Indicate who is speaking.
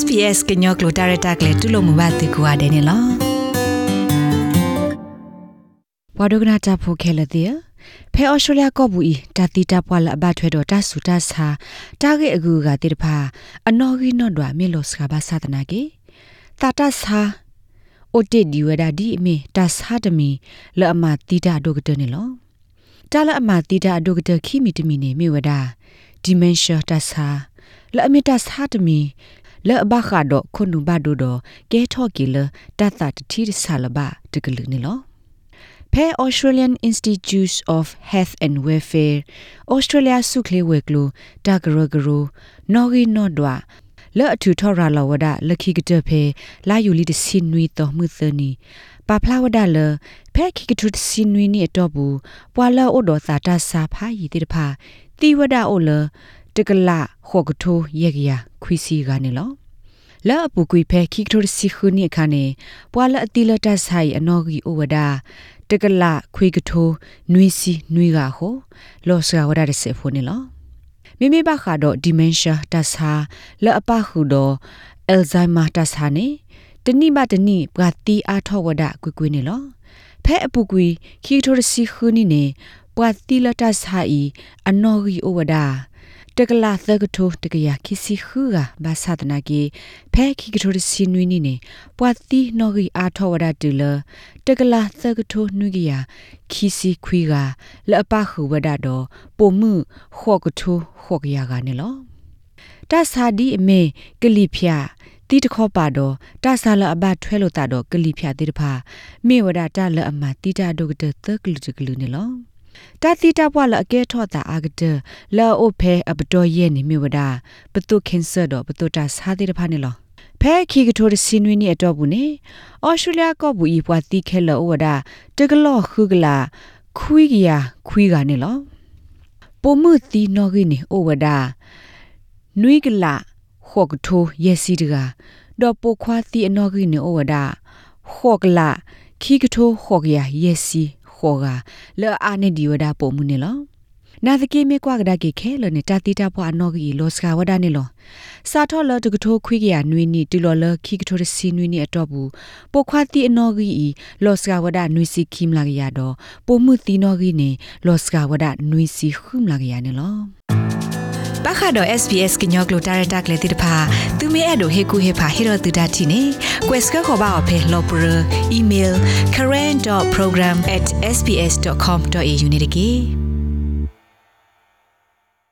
Speaker 1: SPS ကညောကလိုတာရတာကလေတူလို့မဘာတူကွာတယ်နော်ဝါဒကနာတာဖိုခဲလတဲ့ဖဲအော်စတြေးလျကော့ဘူးဤတာတီတာပွာလအဘထွဲတော့တဆူတဆာတာဂေအကူကတိတဖာအနော်ကြီးနော်ဒွာမေလောစကဘာသဒနာကေတာတဆာအိုတေဒီဝဒါဒီအမေတဆာတမီလောအမတီတာဒုကတနေလောတာလအမတီတာဒုကတခိမီတမီနေမေဝဒါဒီမန်ရှာတဆာလောအမေတဆာတမီ လဲ့ဘခါဒခုနုဘဒိုဒကဲထော့ကီလတတ်တာတီဆာလဘတကလူနေလောဖဲ Australian Institute of Health and Welfare Australia စုခလေးဝဲကလိုတဂရဂရိုနော်ဂီနော်ဒွာလဲ့အထူထော်ရာလဝဒလခိကတဖဲလာယူလီတစင်နွီတော်မှုသနီပါဖလာဝဒလဖဲခိကထုစင်နွီနီအတော့ဘူးပွာလာအိုဒေါ်သာတာစာဖာယီတိတဖာတီဝဒအိုလတကလာခော့ကထိုယေကရခွီစီကနေလော လာအပူကွေဖဲခိကထိုစီခုနိခါနေပွာလအတိလတဆိုင်အနော်ဂီအိုဝဒါတကလာခွေကထိုနွီစီနွီကဟိုလောစကဝဒါရစေဖိုနေလောမိမိဘခါတော့ဒီမန်ရှာတဆာလအပခုတော့အယ်ဇိုင်မာတဆာနေတနိမတနိပကတိအားထောဝဒကွေကွေနေလောဖဲအပူကွေခိကထိုစီခုနိနေပကတိလတဆိုင်အနော်ဂီအိုဝဒါ တကလာသကထိုတကရခိစီခူကဘာသာတနာကေဖဲခိကထိုစီနွီနီနေပွာတိနော်ဂီအာထောဝဒတူလတကလာသကထိုနွီကရခိစီခွီကလအပခုဝဒတော့ပုံမှုခော့ကထိုခော့ကရကနေလောတဆာဒီအမေကလိဖျာတီတခောပါတော့တဆာလအဘထွဲလို့တာတော့ကလိဖျာတိတဖာမေဝဒတာလအမတီတာဒုကတသကလူတကလူနေလော တာတိတာဘွာလအကဲထော့တာအာဂတလာအိုဖဲအပတော်ရဲ့နေမြဝဒပတုကင်ဆာတော့ပတုတာစားတဲ့ဖာနေလောဖဲခီကထိုးစင်းဝင်းနေအတော့ဘူးနေအော်စတြေးလျကောဘူးဤပွားတိခဲလောဝဒတကလောခုကလာခွီးကရခွီးကနေလောပုံမှုတီနော်ကင်းနေဩဝဒနွိကလာခော့ကထိုးယက်စီတကတော့ပိုခွာတီအနော်ကင်းနေဩဝဒခော့ကလာခီကထိုးခော့ကရယက်စီ ခေါ်ကလဲအာနေဒီဝဒပုံမှုနေလောနာသကေမေကွာကဒါကေခဲလနေတာတီတာပွားနော်ဂီလောစကဝဒနေလောစာထောလတကထိုးခွေးကရနွေနီတူလောလခိကထိုးစီနွေနီအတော့ဘူးပိုခွာတီအနော်ဂီလောစကဝဒနွေစီခိမလာကရတော့ပိုမှုတီနော်ဂီနေလောစကဝဒနွေစီခုမလာကရနေလော ပခါတော့ SPS ကညောကလိုတာရတာကလေးတိတဖာသူမဲအဲ့တို့ဟေကူဟေဖာဟေရတူဒတ်တီနေ quest ကခေါ်ပါအဖေလောပရ email current.program@sps.com.au နေတကေ